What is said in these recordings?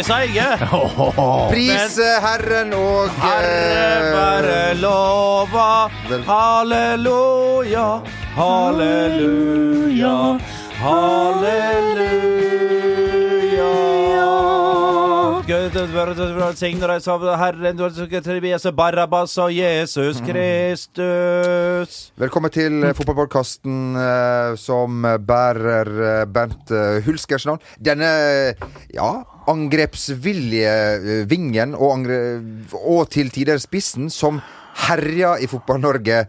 vi seige. Pris eh, Herren og Herre eh, være lova. Halleluja, halleluja, halleluja. Barabbas og Jesus Kristus. Velkommen til eh, fotballpodkasten eh, som bærer eh, Bernt eh, Hulskers navn. Denne ja, angrepsvillige eh, vingen og, angre, og til tider spissen som herja i Fotball-Norge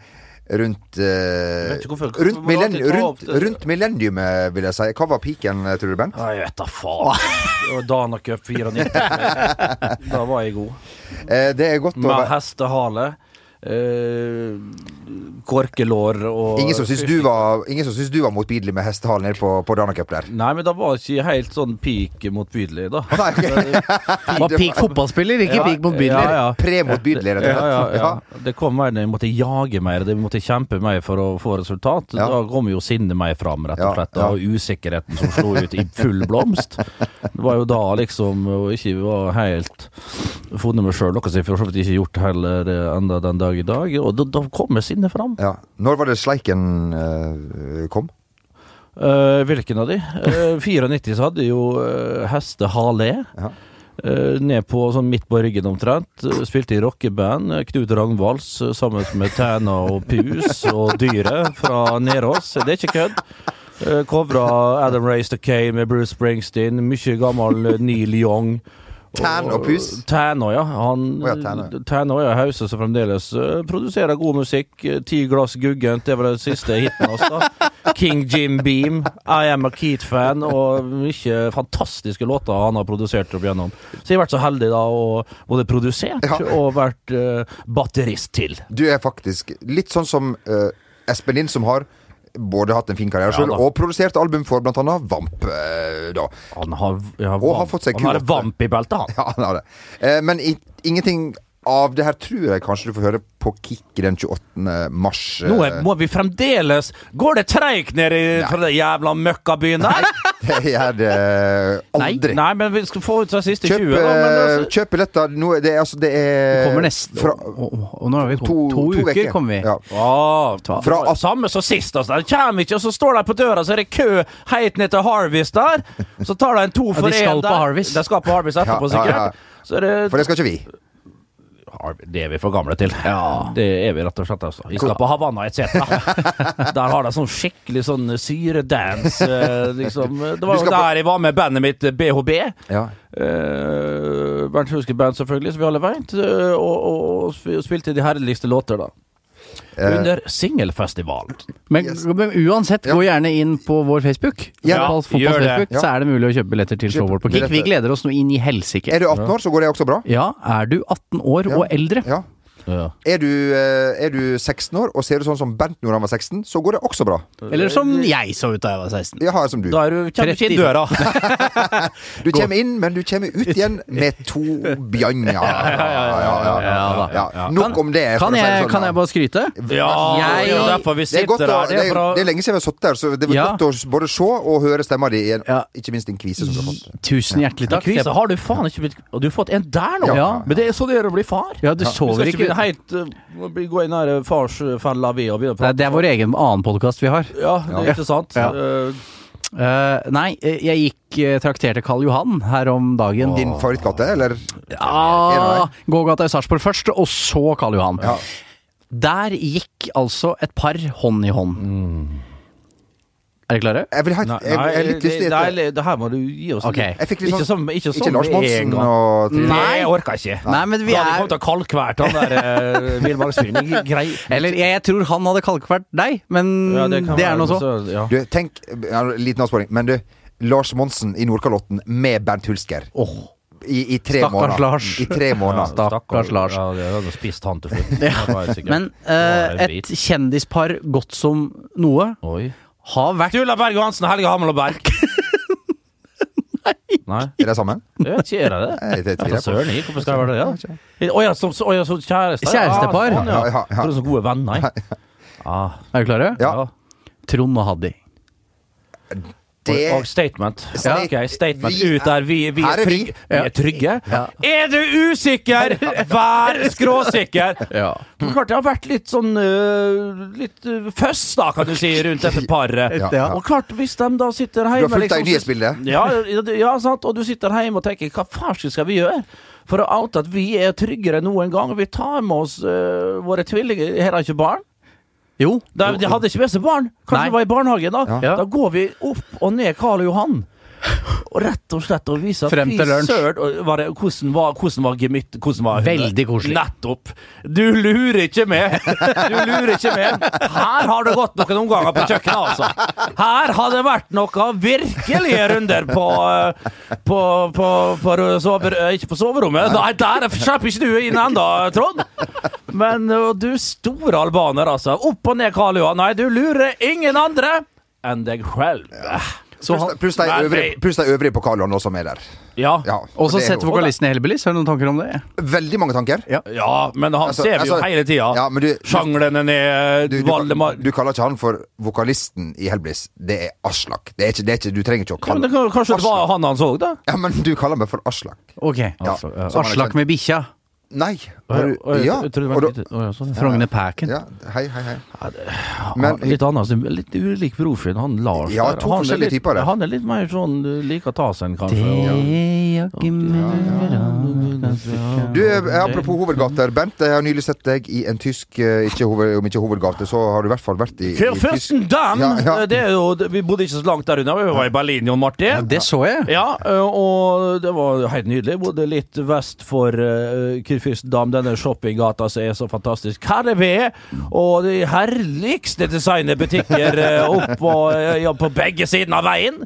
rundt eh, hvorfor- rundt, millenn- rundt, rundt millenniumet, vil jeg si. Hva var piken, tror du, Bent? Jeg vet da faen. Dana Cup 94. Da var jeg god. Eh, det er godt Med å... hestehale, eh, korkelår og Ingen som syns du var, ingen som syns du var motbydelig med hestehalen nede på, på Danacup der? Nei, men det var ikke helt sånn peak motbydelig, da. Nei, okay. Var peak fotballspiller, ikke Ja, peak motbydelig. Ja, ja. Pre-motbydelig, rett og slett. ja, ja. Det kom mer når vi måtte jage mer, det vi måtte kjempe mer for å få resultat. Ja. Da kom jo sinnet mer fram, rett og slett. ja. Og usikkerheten som slo ut i full blomst. Det var jo da liksom og ikke var helt funnet meg sjøl, noe som jeg for så vidt ikke gjort heller eh, enda den dag i dag. Og da, da kommer sinnet fram. Ja. Når var det sleiken eh, kom? Eh, hvilken av de? Uh, 94 så hadde jo uh, Heste Hale. Ja. Eh, ned på sånn midt på ryggen omtrent. Eh, spilte i rockeband. eh, Knut Ragnvalds eh, sammen med Tæna og Pus og Dyret fra Nerås. Det er ikke kødd. Covra Adam Race the K med Bruce Springsteen. Mye gammel eh, Neil Young. Tæn og Pus? Tæna, ja. Han, oh, ja, ja. Tæna er hause som fremdeles eh, produserer god musikk. Eh, Ti glass Guggent, det var den siste hiten hans. da King Jim Beam, I Am a Keat-fan, og mye fantastiske låter han har produsert opp igjennom. Så jeg har vært så heldig da å både produsert Ja. og vært uh, batterist til. Du er faktisk litt sånn som uh, Espen Lind, som har både hatt en fin karriere Ja, selv og produsert album for annet Vamp. eh, da. Han har, ja, Og har fått seg han har kul- vamp i beltet, han. Ja, han har det. Eh, men i, ingenting av det her tror jeg kanskje du får høre på Kick den 28. mars. eh. Nå er, må vi fremdeles Går det treigt ned i fra den jævla møkkabyen der? Nei, Det gjør det aldri. Nei, men vi skal få ut de siste Kjøp, 20, da. Men eh, altså, kjøp billetter. Nå er det, altså, det er Kommer neste fra, og, og, og nå har vi to, to, to, to uker, kommer vi. Ja. Ah, Fra fra Samme som sist. Altså. De kommer ikke, og så står de på døra, så er det kø helt ned til Harvest der. Så tar de en to for de én skal der. på De skal på Harvest etterpå, Ja, ja, sikkert. ja. Så er det For det skal ikke vi. Det er vi for gamle til. Det er vi rett og slett. Altså. Vi skal på Havanna etc. Der har de sånn skikkelig sånn syredance. eh, Liksom. Det var jo der jeg var med bandet mitt eh, BHB. Ja. Uh, Bernt Hulsker Band, selvfølgelig, som vi alle vet. Uh, og, og, og spilte de herligste låter, da. Eh, Under singelfestivalen. Men, men uansett, Ja. gå gjerne inn på vår Facebook. Ja, Fotballs- fotballs gjør det. Facebook, Ja. Så er det mulig å kjøpe billetter til showet vårt på Kick. Vi gleder oss nå inn i helsike. er du 18 år, så går det også bra. Ja, er du 18 år Ja. og eldre? Ja. Ja. Er du, eh, er du 16 år og ser ut sånn som Bernt når han var 16, så går det også bra. Eller som jeg så ut da jeg var 16. Ja, som du. Da er du, rett 30. døra. Du kommer inn, men du kommer ut igjen med to bjørner. Ja, ja, ja, ja, ja. Nok om det. Kan det jeg, sånn, kan jeg bare skryte? Ja, Jeg- det er derfor vi Det er, sitter her. det, Det er det lenge siden vi har sittet her, så det var Ja. godt å både se og høre stemma di. i en- Ikke minst din kvise som du har fått. Tusen hjertelig takk. Kvise har du faen ikke blitt Og du har fått en der nå! Ja. Men det er så det gjør å bli far. Ja, du Vi sover ikke begynne helt uh, gå inn her uh, farsfella vi og begynne å prate. det er vår egen annen podkast vi har. Ja, det er ikke sant? Ja. Uh, Eh, nei, eh, jeg gikk uh, trakterte Karl Johan her om dagen. Din favorittgate, eller? Ja, Gågata i Sarpsborg først, og så Karl Johan. Ja. Der gikk altså et par hånd i hånd. Er dere klare? Jeg vil ha nei, jeg, jeg er litt det, lystig det, det her må du gi oss Okay. litt. Jeg fikk litt Ikke sånn ikke Ikke Lars Monsen og Trine. Nei, jeg orker ikke. Nei, men vi Da hadde vi er kommet til å kalkvært han der uh, villmarksfyren. Eller jeg, jeg tror han hadde kalkvært deg, men Ja, det, det, er noe nå så. ja. Du, tenk ja, Liten avsporing, men du. Lars Monsen i Nordkalotten med Bernt Hulsker. Oh. I, i tre Stakkars måneder. Lars. I tre måneder. Stakkars Lars. Ja, det hadde spist han til slutt. Det var jeg sikker. Men en et kjendispar godt som noe Oi. Har vært Sturla Berg Johansen og Helge Hamel og Berg. Nei. Er det sammen? Jeg vet ikke, er det det? Nei, det tviler jeg på. Søren gikk, hvorfor skal jeg være det? Ja? Å ja, som, så, å, ja, så kjæreste? Kjærestepar. Ja, sånn, ja. Ja, ja, ja. Så gode venner. Ah, Er dere klare? Ja. Trond og Haddy. Det- Og, statement. Ja. Okay, statement Vi ut der. Vi, vi, er, er vi. trygge. vi er trygge. Ja. Er du usikker, vær skråsikker! Ja. Men klart det har vært litt sånn uh, Litt øh, føss, da, kan du si, rundt dette paret. Ja, Ja. Og klart, hvis de da sitter Du hjemme har fulgt deg i liksom, nyhetsbildet? ja, ja, ja, sant. Og du sitter hjemme og tenker hva farsken skal vi gjøre? For å oute at vi er tryggere enn noen gang. Vi tar med oss uh, våre tvillinger. Her har ikke barn. Jo. De, de hadde ikke med seg barn. Kanskje Nei. de var i barnehagen. Da Ja. Da går vi opp og ned Karl Johan. Og rett og slett å vise at Frem til lunsj. hvordan var, hvordan var gemytt? Hvordan var Veldig koselig. Nettopp. Du lurer ikke med. Du lurer ikke med. Her har det gått noen omganger på kjøkkenet, altså. Her har det vært noen virkelige runder på På, på, på sover, eh, Ikke på soverommet. Nei, der slipper ikke du inn ennå, Trond. Men eh, du store albaner, altså. Opp og ned Karl Johan. Nei, du lurer ingen andre enn deg selv. Pluss han, Pluss de øvrige, de øvrige Johan som er der. Ja. Ja, og så er setter vokalisten i Hellbillies. Har du noen tanker om det? Veldig mange tanker. Ja. Ja, men han Altså- ser vi jo altså- hele tida. Ja, du, Sjanglene ned, du, du, Valdemar du kaller ikke han for vokalisten i Hellbillies. Det er Aslak. Det er ikke, det er ikke, du trenger ikke å ja, kalle men det, kan- Kanskje det var han han så, da? Ja, men du kaller meg for Aslak. Ok. Ja, Altså, ja. er Aslak med bikkja. Nei. Har du, jeg- ja. jeg det og litt- å, ja, sånn. Frogner Packen. ja. Hei, hei, hei. Ja, Men- litt annet, litt ulik profil. Han Lars Ja, to han er litt, typer. Han er litt mer sånn liker å ta seg en, kanskje. Det og- Du, eh, Apropos hovedgater. Bent, jeg har nylig sett deg i en tysk eh, ikke hoved, Om ikke hovedgate, så har du i hvert fall vært i, i tysk Ja, ja. Det er jo, vi bodde ikke så langt der unna, vi var i Berlin, Jon Martin. Ja, det så jeg. Ja, og det var helt nydelig. Bodde litt vest for uh, Kurfürstendam, denne shoppinggata som er så fantastisk. Her er vi! og de herligste designerbutikker uh, opp på, eh, på begge sider av veien.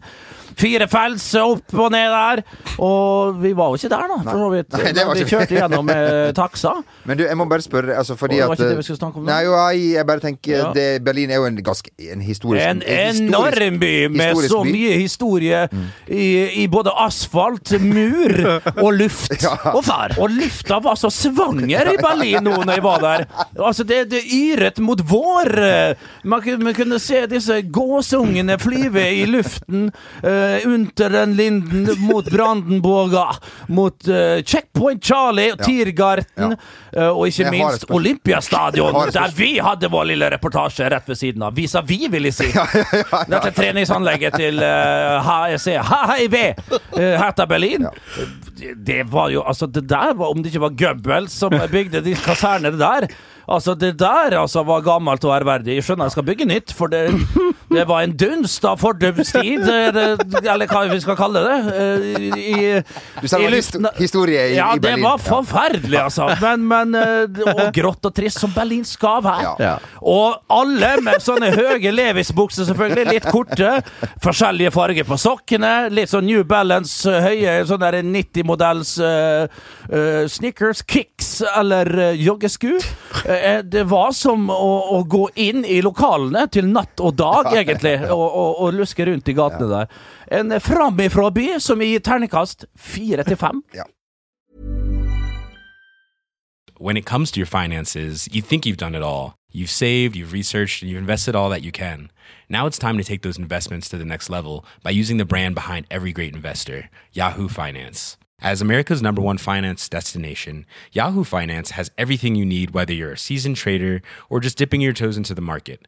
Fire fels opp og ned der. Og vi var jo ikke der, da, for så vidt. Nei, det var vi kjørte gjennom uh, taxa. Men du, jeg må bare spørre, altså fordi det var ikke det vi skulle snakke om nå? Nei, jo, jeg, jeg bare tenker Ja. det, Berlin er jo en ganske En historisk En historisk- enorm by med historisk så by. mye historie i, i både asfalt, mur og luft. Ja. Og fær. Og lufta var så svanger i Berlin nå når jeg var der. Altså, det, det yret mot vår. Man kunne, man kunne se disse gåsungene flyve i luften uh, under den linden mot Brandenburga, mot uh, Checkpoint Charlie, Tiergarten, eh, og ikke Jeg minst. Olympiastadion, der vi hadde vår lille reportasje rett ved siden av. Vis-à-vis, vil jeg si. Dette treningsanlegget til uh, HEC, HIV, uh, Hertha Berlin. Det, det var jo Altså, det der var Om det ikke var Goebbels som bygde de kasernene der Altså, det der altså var gammelt og ærverdig. Jeg skjønner jeg skal bygge nytt, for det, det var en dunst av fordumstid, eller eller hva vi skal kalle det, eh, i, Du sa det var histo- historie i, Ja, i Berlin. det var forferdelig, altså. Men, men eh, Og grått og trist, som Berlin skal være. Ja. Og alle med sånne høye Levis-bukser, selvfølgelig. Litt korte. Forskjellige farger på sokkene. Litt sånn New Balance, eh, høye sånn der 90-modells uh, Snickers, Kicks eller uh, joggesku. Eh, det var som å, å gå inn i lokalene til natt og dag, egentlig, og, og, og luske rundt i gatene der. En eh, framifrå by som gir terningkast fire til fem. when it comes to your finances, you think you've done it all. You've saved, you've researched, and you've invested all that you can. Now it's time to take those investments to the next level by using the brand behind every great investor, Yahoo Finance. As America's number one finance destination, Yahoo Finance has everything you need, whether you're a seasoned trader or just dipping your toes into the market.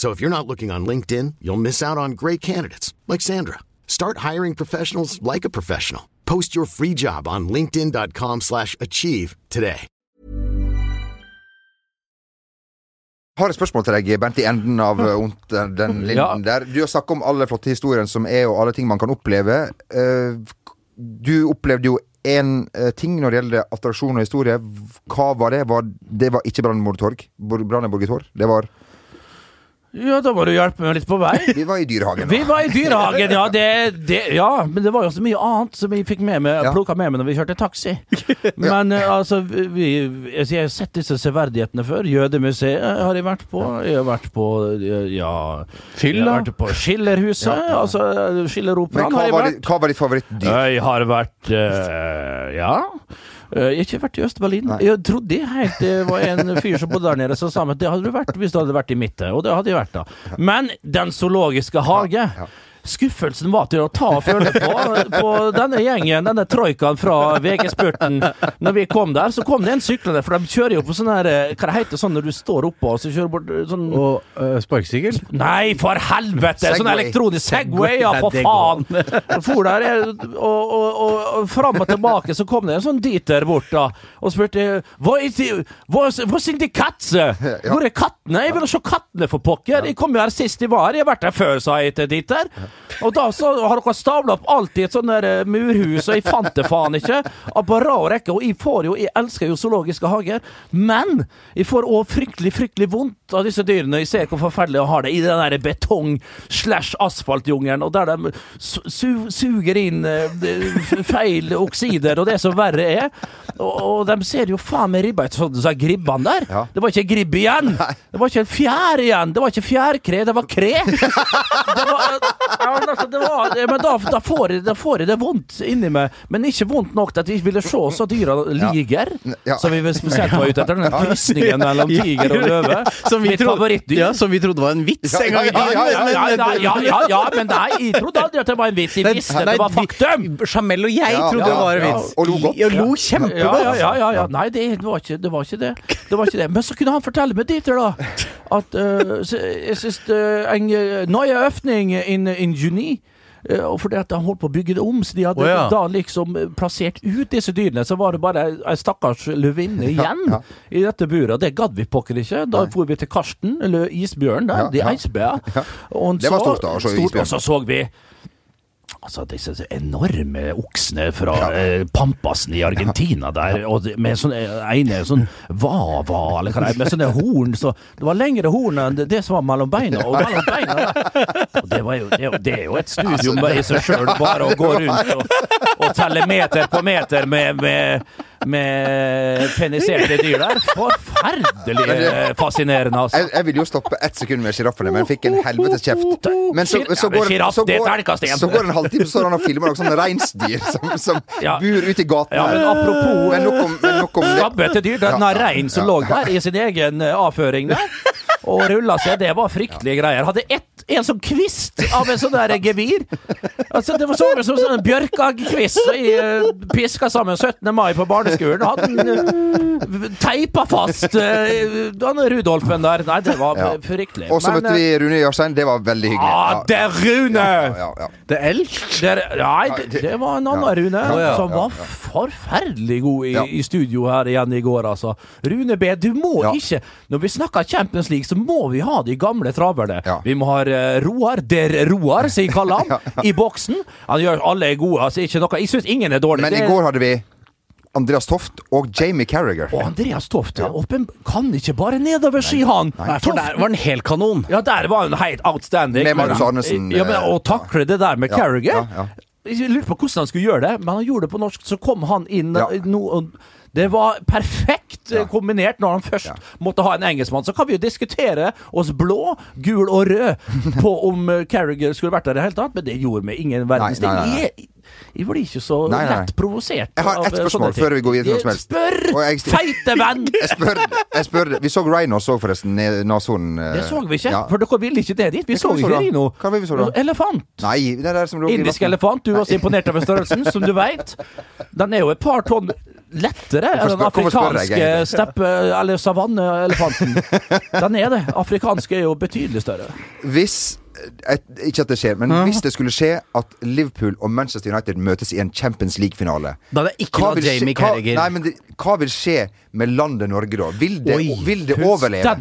So if you're not looking on LinkedIn, you'll miss out on great candidates like Sandra. Start hiring professionals like a professional. Post your free job on linkedin.com/achieve today. Har et spørsmål til deg, Bent, i enden av eh, den- linden ja. der. Du har snakket om alle flotte historiene som er, og alle ting man kan oppleve. Eh, Du opplevde jo én ting når det gjelder attraksjon og historie. Hva var det? Var, det var ikke Brandenburg Torg? Brandenburg Torg? Det var Ja, da må du hjelpe meg litt på vei. Vi var i Dyrehagen. Vi var i dyrehagen, ja. Det, det, ja. Men det var jo så mye annet som vi fikk med meg, Ja. plukka med meg når vi kjørte taxi. Men ja. altså, vi, altså, jeg har sett disse severdighetene før. Jødemuseet har jeg vært på. Jeg har vært på eh, ja Fylla? Jeg har vært på Schillerhuset. Altså Schilleroperaen har jeg vært. hva var ditt favorittdyr? Jeg har vært uh, Ja. Eh, Jeg har ikke vært i Øst-Berlin. Jeg trodde helt det var en fyr som bodde der nede som sa at det hadde du vært hvis du hadde vært i midten. Og det hadde jeg vært, da. Men Den zoologiske hage ja. Skuffelsen var til å ta og føle på, på denne gjengen, denne troikaen fra VG-spurten. Når vi kom der, så kom det en syklende, for de kjører jo på sånn her eh, Hva det heter sånn når du står oppå og så kjører bort eh, sånn Og uh, sparkesykkel? Nei, for helvete! Sånn elektronisk Segway, ja, for faen! For der, og, og, og, og fram og tilbake så kom det en sånn Dieter bort da og spurte Hva er de Katze? Hvor er kattene? Jeg vil se kattene, for pokker! Jeg kom jo her sist de var. Jeg har vært her før, sa jeg til Dieter. Og da så har dere stabla opp alt i et sånt der eh, murhus, og jeg fant det faen ikke. På rad rekke. Og jeg får jo Jeg elsker jo zoologiske hager, men jeg får òg fryktelig, fryktelig vondt av disse dyrene. Jeg ser hvor forferdelig de har det i den der betong-slash-asfaltjungelen, og der de su su suger inn eh, feil oksider, og det som verre er. Og, og de ser jo faen meg ribba ut som disse gribbene der. Ja. Det var ikke gribb igjen! Det var ikke en fjær igjen! Det var ikke fjærkre, det var kre! Det var, ja, men altså, var, men da, da, får jeg, da får jeg det vondt inni meg, men ikke vondt nok til at jeg ville se så dyra liger. Ja. Som vi spesielt var ute etter, den krysningen mellom tiger og løve. Som vi, trodde, ja, som vi trodde var en vits en gang i tiden. ja, men nei, jeg trodde aldri at det var en vits. Jeg visste nei, det var faktum. Jamel og jeg trodde det var en vits. og lo godt. Lo kjempegodt. ja, ja, ja, ja. Nei, det var, ikke, det var ikke det. Det var ikke det. Men så kunne han fortelle meg Dieter, da, at uh, jeg syns uh, en uh, neue øfning in, in juni uh, og fordi at han holdt på å bygge det om, så de hadde oh, ja. da liksom eh, plassert ut disse dyrene. Så var det bare ei- stakkars løvinne igjen ja. i dette buret. Det gadd vi pokker ikke. Da for vi til Karsten, eller isbjørn der, Ja, de ja. eisbær. Og Det var stort da, stort. Og så så vi Altså disse enorme oksene fra eh, Pampasen i Argentina der, og med sånne ene sånn vava, eller hva det er, med sånne horn så Det var lengre horn enn det, som var mellom beina, og mellom beina. Og det, var jo, det, er jo- det er jo et studium i seg sjøl, bare å gå rundt og, og telle meter på meter med, med, med peniserte dyr der. Forferdelig eh, fascinerende, altså. Jeg, jeg ville jo stoppe ett sekund med sjiraffene, men fikk en helvetes kjeft. Men så, Ja, så, går, så, går, så går en halvtime, så står han og filmer noen sånne reinsdyr som, som Ja. bur ute i gaten. Ja, men apropos Men nok om, men nok om det. Skabbete dyr. Den Ja, rein som lå der i sin egen eh, avføring der, og rulla seg, det var fryktelige greier. Hadde ett, en sånn kvist av en sånn der gevir. Altså, det var så ut som en sånn bjørkagkvist jeg eh, piska sammen 17. mai på barneskolen. Hadde den eh, teipa fast uh, denne Rudolfen der. Nei, det var Ja. eh, fryktelig. Og så møtte vi Rune Jarstein. Det var veldig hyggelig. Ah, det er Rune! Ja, ja, ja. Det er elg. Nei, det, det var en annen Rune Ja, som ja, var forferdelig god i, Ja. i studio her igjen i går, altså. Rune B, du må Ja. ikke Når vi snakker Champions League, så må vi ha de gamle traverne. Ja. Vi må ha eh, Roar, der Roar, som jeg kaller han, i boksen. Han gjør alle er gode, altså. Ikke noe, jeg syns ingen er dårlig. Men i går hadde vi Andreas Toft og Jamie Carragher. Og Andreas Toft åpen, kan ikke bare nedover, sier han. Nei, for der var han helt kanon. Ja, der var han helt outstanding. Med Magnus Arnesen, Ja, men eh, Å takle det der med Ja, Carragher ja, ja. Jeg lurte på hvordan han skulle gjøre det, men han gjorde det på norsk. Så kom han inn Ja. eh, no, Det var perfekt eh, Ja. kombinert når han først Ja. måtte ha en engelskmann. Så kan vi jo diskutere oss blå, gul og rød på om uh, Carriger skulle vært der i det hele tatt, men det gjorde vi ingen verdens ting. Jeg, blir ikke så Nei, nei, lett provosert. Jeg har ett eh, spørsmål før vi går videre til noe som helst. Spør! Feite venn! Jeg spør, jeg spør Vi så Rhinos så forresten eh, Det så vi ikke, ja. for dere ville ikke det dit. Vi så vi så ikke Rhino. Vi så? Elefant. Nei, Indisk elefant, du er også imponert over størrelsen, som du veit. Den er jo et par tonn lettere enn den afrikanske steppe- eller savanneelefanten. Den er det. Afrikanske er jo betydelig større. Hvis et, Ikke at det skjer, men hvis det skulle skje at Liverpool og Manchester United møtes i en Champions League-finale Da hadde jeg ikke latt Jamie Carriger hva, nei, men det, hva vil skje med landet Norge da? Vil det, Oi, vil det overleve?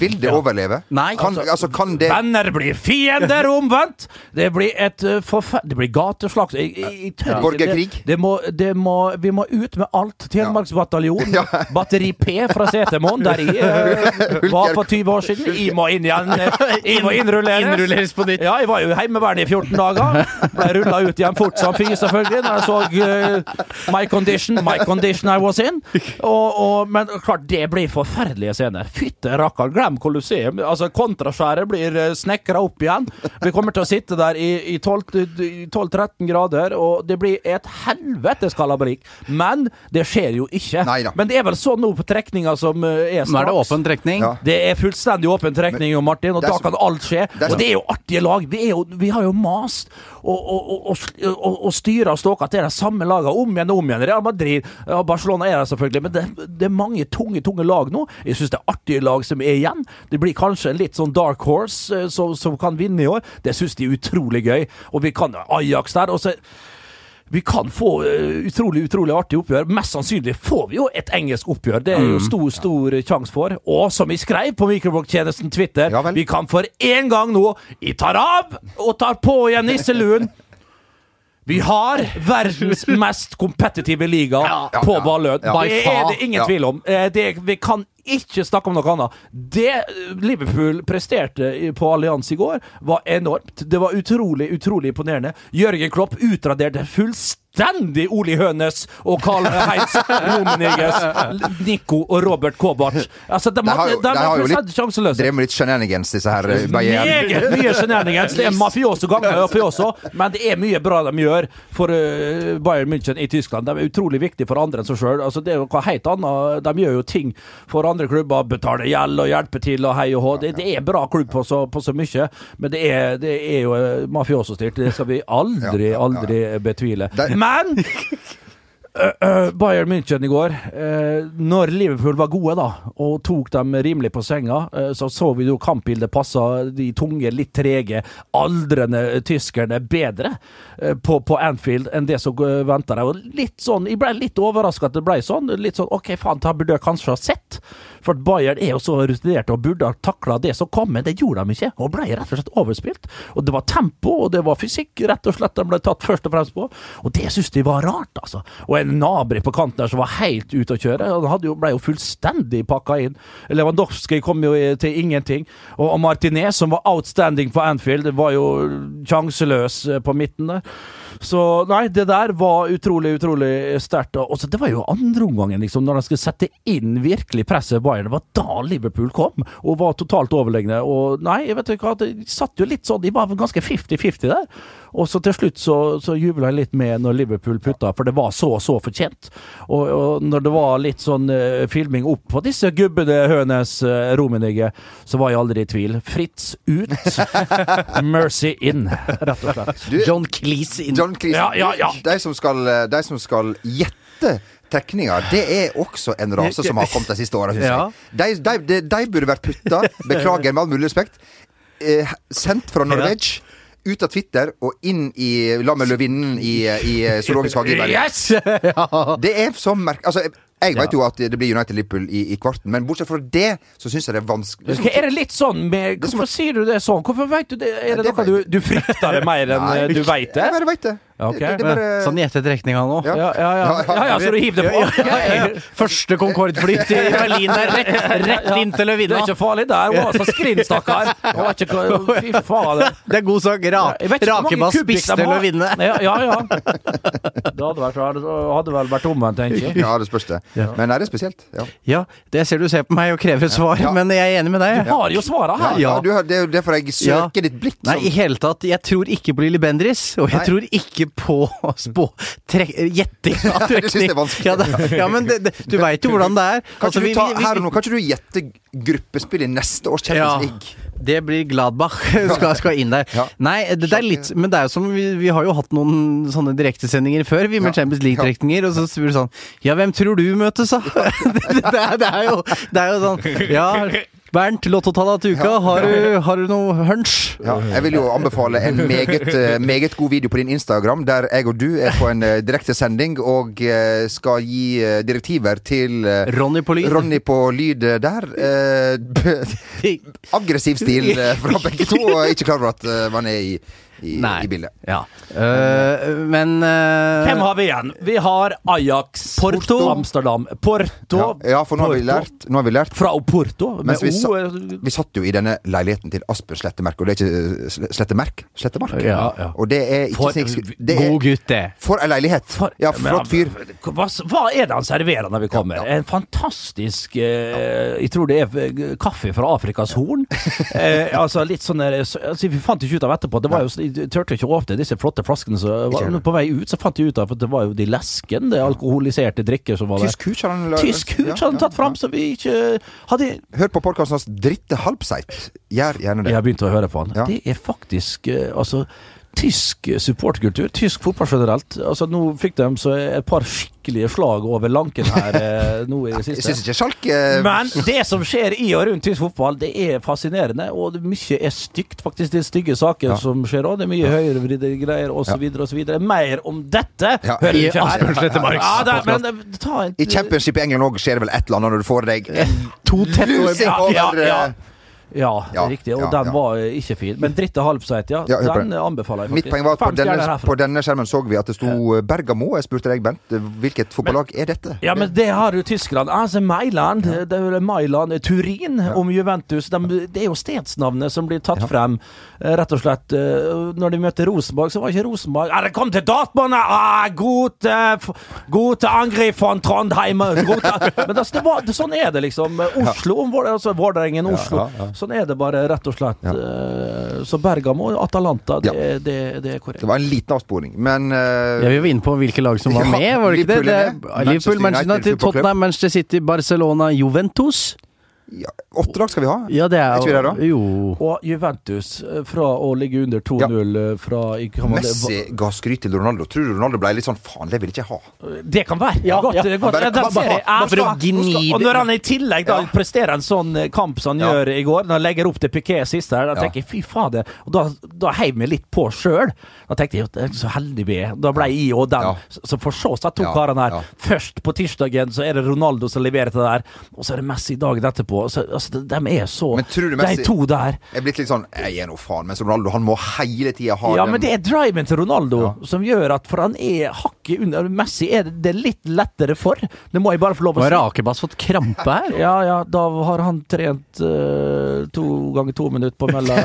Vil det Ja. overleve? Nei, kan, altså- altså, kan det Venner blir fiender, omvendt! Det blir et uh, forfer... Det blir gateslags... Jeg, jeg, jeg tør ikke. Borgerkrig? Det, må, det må, vi må ut med alt. Telemarksbataljon. Batteri P fra Setermoen, der jeg uh, var for 20 år siden. Jeg må inn igjen. eh, Jeg må innrulleres. Innrulleres på nytt. Ja, jeg var jo Heimevernet i 14 dager. Ble rulla ut igjen fort som fy, selvfølgelig, når jeg så uh, My Condition. My Condition I was in. Og, og, men klart, det blir forferdelige scener. Fytte rakkar, glem Colosseum. Altså, Kontraskjæret blir uh, snekra opp igjen. Vi kommer til å sitte der i, i 12 i 12-13 grader, og det blir et helvetes kalabalik. Men det skjer jo ikke. Neida. Men det er vel sånn nå på trekninga som er straks. Nå er det åpen trekning. Ja. det er fullstendig åpen trekning, jo, Martin, og da kan alt skje. det Og det er jo artige lag. Vi, jo, vi har jo mast og, og, og, og, og styra og ståka til de samme lagene om igjen og om igjen. Real Madrid og Barcelona er der selvfølgelig, men det, det er mange tunge tunge lag nå. Jeg syns det er artige lag som er igjen. Det blir kanskje en litt sånn dark horse eh, som, som kan vinne i år. Det syns de er utrolig gøy. Og vi kan Ajax der. og så vi kan få eh, utrolig utrolig artig oppgjør. Mest sannsynlig får vi jo et engelsk oppgjør. Det er jo Mm. stor stor sjanse for. Og som vi skrev på mikrobloggtjenesten Twitter, Ja vi kan for én gang nå i tar av og tar på igjen nisseluen. Vi har verdens mest kompetitive liga Ja, på ja. Det er det ingen tvil om. Eh, Det, vi kan ikke snakke om noe annet. Det eh, Liverpool presterte på Allianz i går, var enormt. Det var utrolig, utrolig imponerende. Jørgen Klopp utraderte fullstendig Oli Hønes og Carl Heinz Romeniges, Nico og Robert Kovac. Altså, de, De har jo, de de har jo litt drevet med litt shenanigans, disse her eh, Bayern. Meget mye shenanigans. Det er mafioso ganger mafioso, men det er mye bra de gjør for uh, Bayern München i Tyskland. De er utrolig viktige for andre enn seg sjøl. Altså, det er noe helt annet. De gjør jo ting for andre klubber. Betaler gjeld og hjelper til og hei og hå. Det, det er bra klubb på så, på så mye, men det er, det er jo uh, mafioso-styrt. Det skal vi aldri, aldri betvile. Men Mann! Bayern München i går, eh, når Liverpool var gode da, og tok dem rimelig på senga, eh, så så vi jo kampbildet passa de tunge, litt trege, aldrende tyskerne bedre eh, på, på Anfield enn det som venta deg. Og litt sånn, Jeg ble litt overraska at det ble sånn. Litt sånn OK, faen, det burde jeg kanskje ha sett. For Bayern er jo så rutinert og burde ha takla det som kom, men det gjorde de ikke. Og ble rett og slett overspilt. Og det var tempo, og det var fysikk, rett og slett, de ble tatt først og fremst på. Og det syns de var rart, altså. Og en Nabri på kanten der som var helt ute å kjøre. Han jo, ble jo fullstendig pakka inn. Lewandowski kom jo til ingenting. Og og Martinez, som var outstanding på Anfield, var jo sjanseløs eh, på midten der. Så nei, det der var utrolig, utrolig sterkt. Og så det var jo andreomgangen, liksom, når de skulle sette inn virkelig presset Bayern. Det var da Liverpool kom og var totalt overlegne. Og nei, vet ikke hva, de satt jo litt sånn, de var ganske 50-50 der. Og så til slutt så, så jubla jeg litt med når Liverpool putta, for det var så så fortjent. Og, og når det var litt sånn uh, filming opp på disse gubbene hønes uh, Romenigge, så var jeg aldri i tvil. Fritz ut, Mercy in, rett og slett. Du, John Cleese inn. John Cleese, Ja, ja, ja. De, som skal, eh, de som skal gjette trekninger, det er også en rase som har kommet de siste åra, syns jeg. De, de, de, de burde vært putta, beklager med all mulig respekt, eh, sendt fra Norway. Ut av Twitter og inn i La med løvinnen i, i eh, Zoologisk hage i Bergen. Yes! Det er så merkelig Altså, jeg, vet jo at det blir United-Liverpool i, i kvarten, men bortsett fra det, så syns jeg det er vanskelig Ok, Er det litt sånn med Hvorfor sier du det sånn? Hvorfor vet du det? Er det det noe du, du frykter det mer enn Nei, eh, du veit det? Jeg bare vet det. Ok. Det, det bare Sånn i ettertrekninga nå? Ja. Ja, ja, ja. ja, ja så du hiver det på? Ok. Første Concorde-fly til Berlin der, rett, rett inn til å Det er ikke farlig der. Hun altså. så skrinn, stakkar. Fy faen. Det er god sak. Ra Rakebass spiste å Ja, ja. ja. Det hadde, vært, det hadde vel vært omvendt, tenker jeg. Ja, det spørs det. Men er det spesielt. Ja. Ja, det ser du ser på meg og krever et svar, Ja. men jeg er enig med deg. Du har jo svaret her. ja. Du, har- det er jo derfor jeg Ja. søker ditt blikk. Nei, sånn. i hele tatt. Jeg tror ikke på Lilly Bendriss, og jeg Nei. tror ikke på spå gjetting av trekning. Ja, det, ja, men det, det, du veit jo hvordan det er. Kan Altså, ikke vi- du ta nå, kan ikke du gjette gruppespill i neste års Champions Ja. League? Det blir Gladbach skal, skal inn der. Ja. Nei, det, er litt Men det er jo som vi, vi har jo hatt noen sånne direktesendinger før, vi med Ja. Champions League-trekninger, og så spør du sånn Ja, hvem tror du møtes, da? det, det, er, det, er jo, det er jo sånn Ja, Bernt, lottotallet til uka, har du, har du noe hunch? Ja, jeg vil jo anbefale en meget, eh, meget god video på din Instagram, der jeg og du er på en uh, direktesending og eh, skal gi eh, direktiver til eh, Ronny på lyd. Ronny på lyd eh, der. Eh, aggressiv stil eh, fra begge to, og ikke klar over at eh, man er i, i, Nei. i bildet. Ja. Uh, men uh, Hvem har vi igjen? Vi har Ajax, Porto. Amsterdam, Porto Ja, ja, for nå har vi lært, nå har vi lært Fra Porto, med vi, sa, O. eh, vi satt jo i denne leiligheten til Asper Slettemerk, og det er ikke Slettemerk? Slettemark? Ja, ja. Og det er ikke For- snik- det er, God gutt, det. For ei leilighet! For- ja, flott fyr. Hva, hva er det han serverer når vi kommer? Ja, ja. En fantastisk eh, Jeg tror det er kaffe fra Afrikas Horn. eh, altså litt sånn altså, Vi fant ikke ut av etterpå. Det var jo, jeg turte ikke å åpne disse flotte flaskene. Så var, på vei ut så fant jeg ut av at det var jo de leskende, alkoholiserte drikker som var der. Tysk hooch hadde han tatt fram, så vi ikke hadde Hør på podkasten hans Dritte Halbseit. Gjør gjerne det. Jeg har begynt å høre på han. Det er faktisk eh, altså Tysk supportkultur, tysk fotball generelt. Altså Nå fikk de så et par skikkelige slag over lanken her eh, nå i det Jeg siste. ikke Schalke eh, Men det som skjer i og rundt tysk fotball, det er fascinerende. Og mye er stygt, faktisk. Det er stygge saker Ja. som skjer òg. Det er mye høyrevridde greier osv. osv. Mer om dette Ja. hører I du ikke her. Ja, det, men eh, ta en I championship i England òg skjer det vel et eller annet når du får deg To tett over Ja, ja, ja. Eh, Ja, Ja, riktig. Og ja, den ja. var eh, ikke fin. Men dritte halvseit, ja. Ja, den anbefaler jeg Mitt poeng var at på denne, på denne skjermen så vi at det sto eh, Bergamo. Jeg spurte deg, Bent, eh, hvilket fotballag er dette? Ja, men det har jo Tyskland. Altså Mailand, det er Mailand, Turin om Juventus. De, det er jo stedsnavnet som blir tatt frem, eh, rett og slett. Eh, Når de møter Rosenborg, så var ikke Rosenborg Er det kom til Dortmund! Ah, god, eh, angrep von Trondheim! God, men altså, det var, det, sånn er det, liksom. Oslo, altså Vålerengen, Oslo. Sånn er det bare, rett og slett. Eh, Så Bergamo, og Atalanta, det, Ja. det, det er korrekt. Det var en liten avsporing, men uh, Ja, vi var inne på hvilke lag som var Ja, med, var det ikke det? Liverpool det er er. Liverpool, Manchester United. Tottenham, Manchester City, Barcelona, Juventus. Ja, åtte lag skal vi ha. Ja, det er Er ikke vi der da? Jo. Og Juventus, eh, fra å ligge under 2-0 ja. fra i- kan Messi ga skryt til Ronaldo. Tror du Ronaldo ble litt sånn faen, det vil jeg ikke ha. Det kan være. Ja, godt, ja. godt. Og når han i tillegg da Ja. presterer en sånn eh, kamp som han Ja. gjør i går, når han legger opp til Piquet sist her, da Ja. tenker jeg fy fader. Og da, da heiv vi litt på sjøl. Da tenkte jeg at er så heldig vi er. Da ble jeg og den. Så for så seg to Ja, karene her. ja. Først på tirsdagen så er det Ronaldo som leverer til det der, og så er det Messi dagen etterpå. Så, altså, de, er så Men tror du Messi- De to der. Jeg er blitt litt sånn Jeg gir nå faen. Mens Ronaldo han må hele tida ha Ja, den men det er driven til Ronaldo som gjør at For han er hakket under Messi er det, det er litt lettere for. Det må jeg bare få lov å Har si. Fått krampe her? Ja, ja, da har han trent uh, to ganger to minutter på mølla.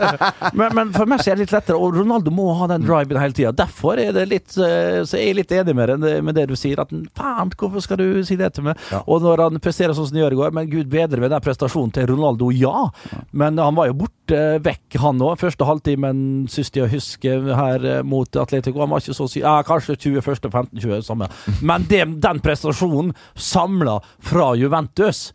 men, men for Messi er det litt lettere, og Ronaldo må ha den driven hele tida. Derfor er det litt uh, Så er jeg litt enig med det, med det du sier, at faen, hvorfor skal du si det til meg? Ja. Og når han presterer sånn som han gjør i går, men gud bedre med den prestasjonen til Ronaldo, ja. Men han var jo borte vekk, han òg. Første halvtimen, syns jeg å huske, her eh, mot Atletico. Han var ikke så syk. Ja, kanskje 20, første 15-20, samme. Men det, den prestasjonen samla fra Juventus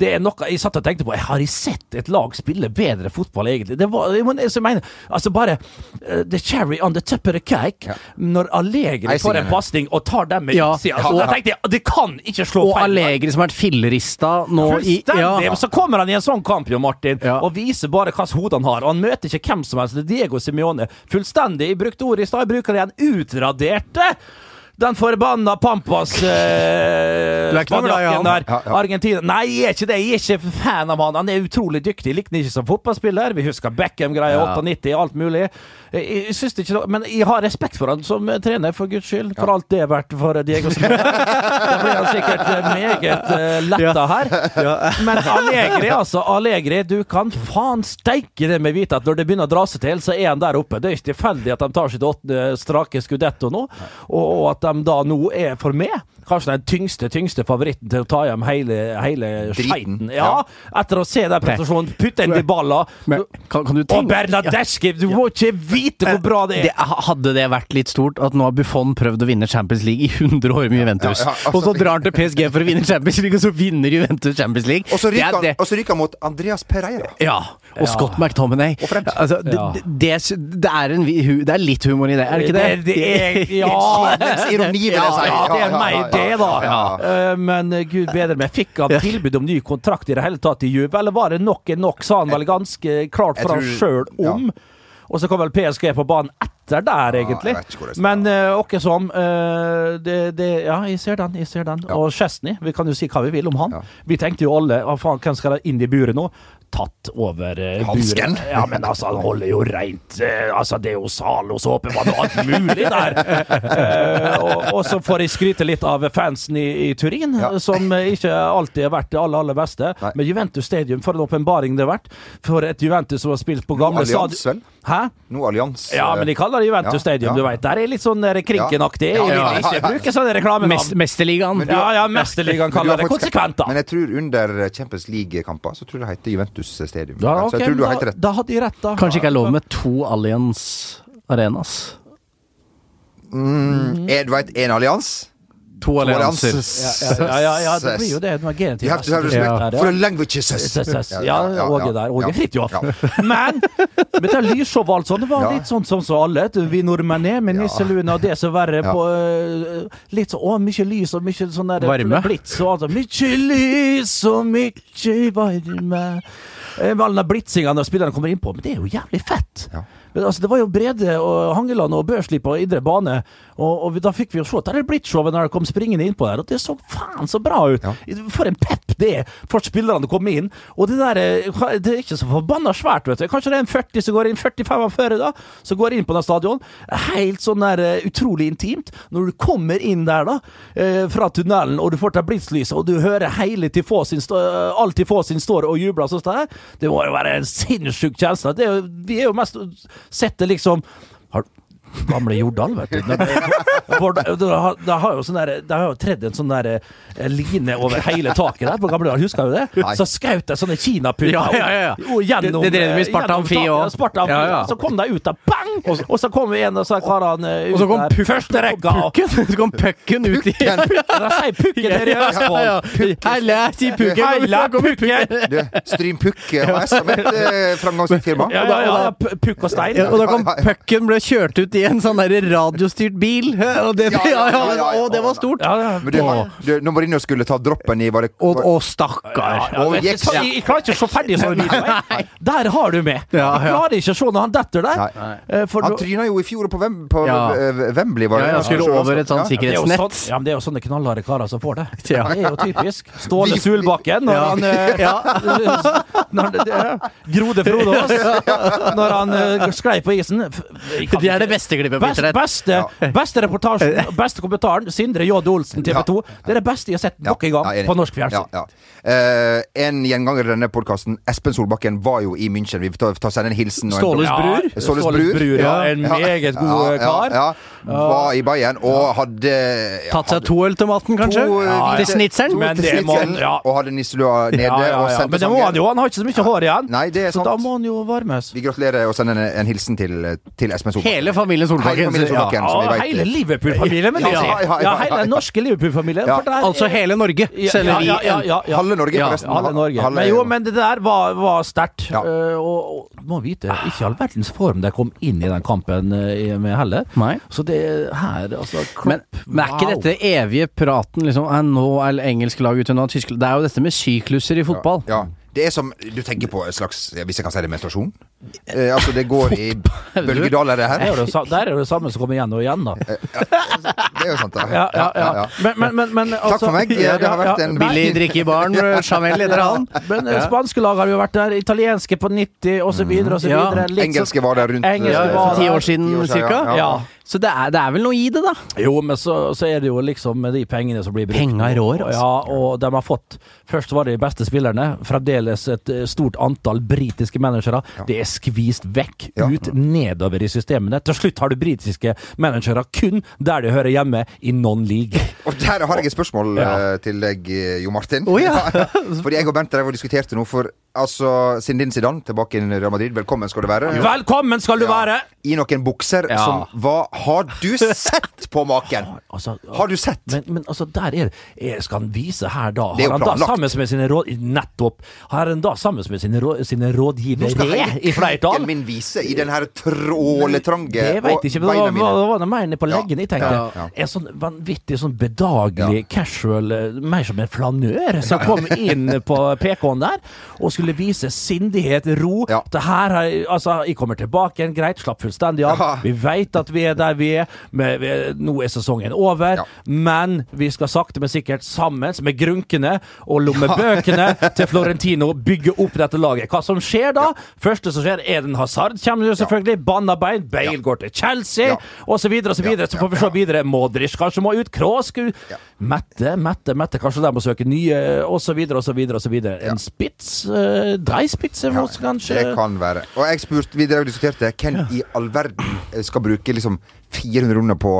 det er noe Jeg satt og tenkte på Jeg har sett et lag spille bedre fotball, egentlig? Det var, jeg, mener, altså bare uh, The cherry on the top of the cake. Ja. Når Allegri får en pasning og tar den med Ja. utsida, Ja, så da tenkte jeg det kan ikke slå Og feil. Allegri som har vært fillerista nå i ja. Så kommer han i en sånn kamp, jo, Martin, Ja. og viser bare hvilket hode han har. Og han møter ikke hvem som helst. Det er Diego Simione. Fullstendig. Jeg brukte ordet i stad, jeg bruker det igjen. Utraderte! Den forbanna Pampas eh, er der. Argentina Nei, jeg er ikke det. Jeg er ikke fan av han. Han er utrolig dyktig. Likte han ikke som fotballspiller. Vi husker Beckham-greia, Ja. 98, alt mulig. Jeg, jeg det ikke Men jeg har respekt for han som trener, for guds skyld. For alt det er verdt for Diego Simeone. Da blir han sikkert eh, meget uh, letta her. Men Allegri, altså. Allegri, du kan faen steike det med vite at når det begynner å dra seg til, så er han der oppe. Det er ikke tilfeldig at de tar sitt åttende strake skudetto nå, og, og at de da nå er for meg kanskje den tyngste tyngste favoritten til å ta hjem hele, hele skeiten. Ja, etter å se den prestasjonen. Putte inn de balla. Men kan, kan du Og tenke Bernadeschi! Du må ikke vite hvor bra det er! det, Hadde det vært litt stort at nå har Buffon prøvd å vinne Champions League i 100 år med Juventus, Ja, ja, altså- og så drar han til PSG for å vinne Champions League, og så vinner Juventus Champions League? Og så Det er ryker han, og så ryker han mot Andreas Pereira. Ja, og Ja. Scott McTominay. Og Altså, det, det, det, er en, det er litt humor i det, er det ikke det? Det, det er, ja, Ironi, vil jeg si. ja, det er meg, det, da. Eh, Men eh, gud bedre meg. Fikk han tilbud om ny kontrakt i det hele tatt i Juve, eller var det nok er nok, sa han vel ganske klart for han sjøl om. Og så kom vel PSG på banen etter der, egentlig. Men Men uh, åkke som Uh, det, det, Ja, jeg ser den. jeg ser den Ja. Og Chesney, vi kan jo si hva vi vil om han. Ja. Vi tenkte jo alle hva faen, hvem skal inn i buret nå? Tatt over uh, Hansken? Buren. Ja, men altså, han holder jo reint. eh, altså, det er jo Zalo-såpe, var det alt mulig der. Eh, og, og så får jeg skryte litt av fansen i, i Turin, Ja. som eh, ikke alltid har vært det aller, aller beste. Nei. Men Juventus Stadium, for en åpenbaring det har vært. For et Juventus som har spilt på gamle stadion. Hæ? Noe Allians. Ja, men de kaller det Juventus Ja, Stadium, ja. du veit. Der er litt sånn der krinkenaktig. Ja, ja, ja, ja. ikke bruke sånne reklamenavn. Mest, Mesterligaen. Men Ja, ja, Mesterligaen kaller det konsekvent, da. Men jeg tror under Champions League-kamper så tror jeg det heter Juventus Stadium. Ja, så jeg tror du har helt rett. da hadde de rett, da. Kanskje ikke er lov med to Allianz Arenas. Mm, er, du veit, en allians? To allianser. Ja, ja, ja, det blir jo det. You have to have respect for ja. the languages. Ja, Åge der. Åge ja. Fridtjof. Men med det lysshowet altså, det var litt sånn som så alle. Vi nordmenn er med nisseluen og det som verre på øh, Litt så Å, mye lys og mye sånn der Varme. blits og alt. Mye lys og mye varme. Eh, med Alle de blitsinga når spillerne kommer innpå. Men det er jo jævlig fett. Ja. Men, altså, det var jo Brede og Hangeland og Børsli på indre bane, og, og vi, da fikk vi jo se der er Blitzshowet når de kom springende innpå der, og det så faen så bra ut! Ja. For en pep det er for spillerne å komme inn. Og det der eh, Det er ikke så forbanna svært, vet du. Kanskje det er en 40 som går inn, 45 da, som går inn på den stadion. Helt sånn der eh, utrolig intimt. Når du kommer inn der, da, eh, fra tunnelen, og du får ta blitzlyset, og du hører hele Tifosin stå, all Tifosin står og jubler sånn det må jo være en sinnssyk kjensle. Det er jo, vi er jo mest sett det liksom har, Gamle Jordal, vet du. Det, har- det har jo sånn der, det har jo tredd en sånn der eh, line over hele taket der på Gamle Jordal, husker du det? Nei. Så skjøt de sånne kinaputter Ja, ja, ja, ja. og gjennom Det- det drev de med i eh, Sparta gjennom Amfi taket. også. Ja, Ja, ja. Så kom de ut der, bang! Og så kom en av disse karene ut Og så kom der. Første rekka. og- pucken! Så kom pucken ut i Ja, sier pukken her i Østfold. Heile, sier pukken! Puck som et eh, framgangsrikt. Ja, ja, ja, ja, Pukk og stein. Og da kom pucken ble kjørt ut i en sånn der radiostyrt bil. Og det, ja, Ja, ja, ja, og det var stort. Ja, ja. Men du, du, når Mourinho skulle ta droppen i var det, var... Å, stakkar. jeg, jeg, jeg klarer ikke å se ferdig sånn video. Der har du med. Jeg klarer ikke å se når han detter der. Eh, For Han tryna jo i fjor på, Wem, på Ja. eh, Wembley, var det? ja, skulle over et sånt Ja. det er sikkerhetsnett. sånn, ja, men det er jo sånne knallharde karer som får det. Det er jo typisk. Ståle Sulbakken når han når, det, ja. Grode Frodås når han sklei på isen. Det er det beste klippet på internett. beste, beste reportasjen, beste kommentaren, Sindre J. Olsen, TV 2. Det er det beste jeg har sett Ja, nok en gang på norsk fjernsyn. Ja, ja. Eh, en gjenganger i denne podkasten, Espen Solbakken, var jo i München. Vi får ta, ta sende en hilsen. Ståles bror? Ståles bror. bror, ja. En meget god ja, kar. Ja, var i Bayern og hadde ja, Tatt seg to øl til maten, kanskje? To, ja, Til snitseren? Men til det må snitseren, ja. Og hadde nisselua nede. Ja, ja, Og ja. Men det må han jo. Han har ikke så mye hår igjen. Nei, det er Så sant. da må han jo varmes. Vi gratulerer og sender en, en hilsen til, til Espen Solbakken. Hele familien Solbakken. Hele Solbakken, ja. Ja, hele Liverpool-familien, Ja, ja, ja, ja, Ja, ja. hele den norske Liverpool-familien. Ja. er- Altså hele Norge Ja, ja, vi ja, ja, ja, ja. Halve Norge, Ja, forresten. Halve Norge. Halve- Men jo, men det der var, var sterkt. Ja. Eh, og, og må vite, ikke all verdens form de kom inn i den kampen eh, med heller. Nei. Så det her, altså Klopp, Men, men er ikke dette evige praten liksom «Ah, Nå er engelske lag ute, nå er tyske Det er jo dette med sykluser i fotball. Ja. Det er som Du tenker på et slags, hvis jeg kan si det, menstruasjon? Eh, altså, det går i bølgedaler, det Det her. er det, der er det det samme som kommer igjen og igjen, da. Det er jo sant, da. Ja, ja, ja. Men, men, men, men Takk for meg. Det har vært en Billig drikke i baren, Chamel leder han. Men eh, spanske lag har jo vært der, italienske på 90 osv. osv. Ja. Engelske var der rundt Engelske eh, var ti der. år siden, Ti år siden, cirka. ja. Ja. Så det er, det er vel noe i det, da. Jo, men så, så er det jo liksom med de pengene som blir brukt. Penger rår, altså. Ja, og de har fått Først var det de beste spillerne. Fremdeles et eh, stort antall britiske managere. Det er skvist vekk, Ja. ut, nedover i systemene. Til slutt har du britiske managere kun der de hører hjemme, i non-league. Og der har jeg et spørsmål Ja. eh, til deg, Jo Martin. Oh, ja. Fordi jeg og Bent drev og diskuterte noe. for altså Sindin Zidane tilbake i Real Madrid, velkommen skal du være. Velkommen skal du Ja. være! I noen bukser Ja. som Hva har du sett på maken? Altså, Har du sett? Men, men altså, der er, det Skal han vise her, da? Er Har han da sammen med sine råd... Nettopp! Har han da sammen med sine, råd, sine rådgivere i flertall? min vise i den her tråletrange Det veit ikke, men beina var, det mer nede på leggen. Jeg tenkte Ja. En sånn vanvittig sånn bedagelig, casual, eh, mer som en flanør, som kom inn på PK-en der og skulle vise sindighet, ro. Ja. Det her har Altså, jeg kommer tilbake igjen, greit, slapp fullstendig av. Ja. Vi veit at vi er der vi er. Men vi, nå er sesongen over. Ja. Men vi skal sakte, men sikkert sammen med grunkene og lommebøkene til Florentino bygge opp dette laget. Hva som skjer da? Første som skjer, Eden Hazard kommer jo selvfølgelig. Banna bein. Bale går til Chelsea, Ja. og så videre så får vi se videre. Modric kanskje må ut. Kroos. Mette, Mette, Mette. Kanskje de må søke nye, så videre. og. En spits? Uh, Dreispitz er Ja, kanskje Det kan være. Og jeg spurte, vi drev og diskuterte hvem i all verden skal bruke liksom 400 runder på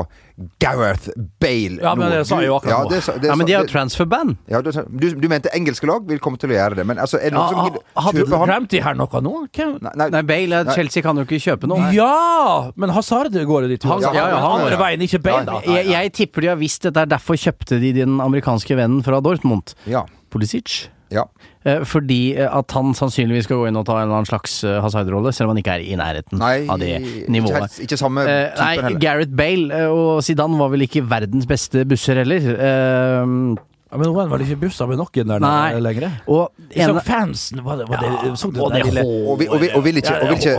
Gareth Bale Ja, men det sa jeg jo akkurat ja, nå. det sa- det Ja, men de har jo transferband. ja, du, du mente engelske lag vil komme til å gjøre det, men altså, er det ja, som gidder Hadde du glemt de her noe nå? Nei, nei, Nei, Bale, Nei. Chelsea kan jo ikke kjøpe noe. Ja! Men Hazard går jo dit. Han- ja, ja, ja, han- andre veien, ikke Bale, da. Jeg, jeg tipper de har visst dette, er derfor kjøpte de den amerikanske vennen fra Dortmund, ja, Pulisic. Ja. Eh, Fordi eh, at han sannsynligvis skal gå inn og ta en eller annen slags eh, Hazard-rolle, selv om han ikke er i nærheten Nei, av det nivået. Ikke, ikke samme typen nei, heller. Gareth Bale og Zidane var vel ikke verdens beste busser heller. Eh, Ja, men nå er det vel ikke bussa med noen der Nei. lenger? og en, så fansen var det, var det, så du og det det lille Og, vi, og, vi, og vil ikke, vil ikke,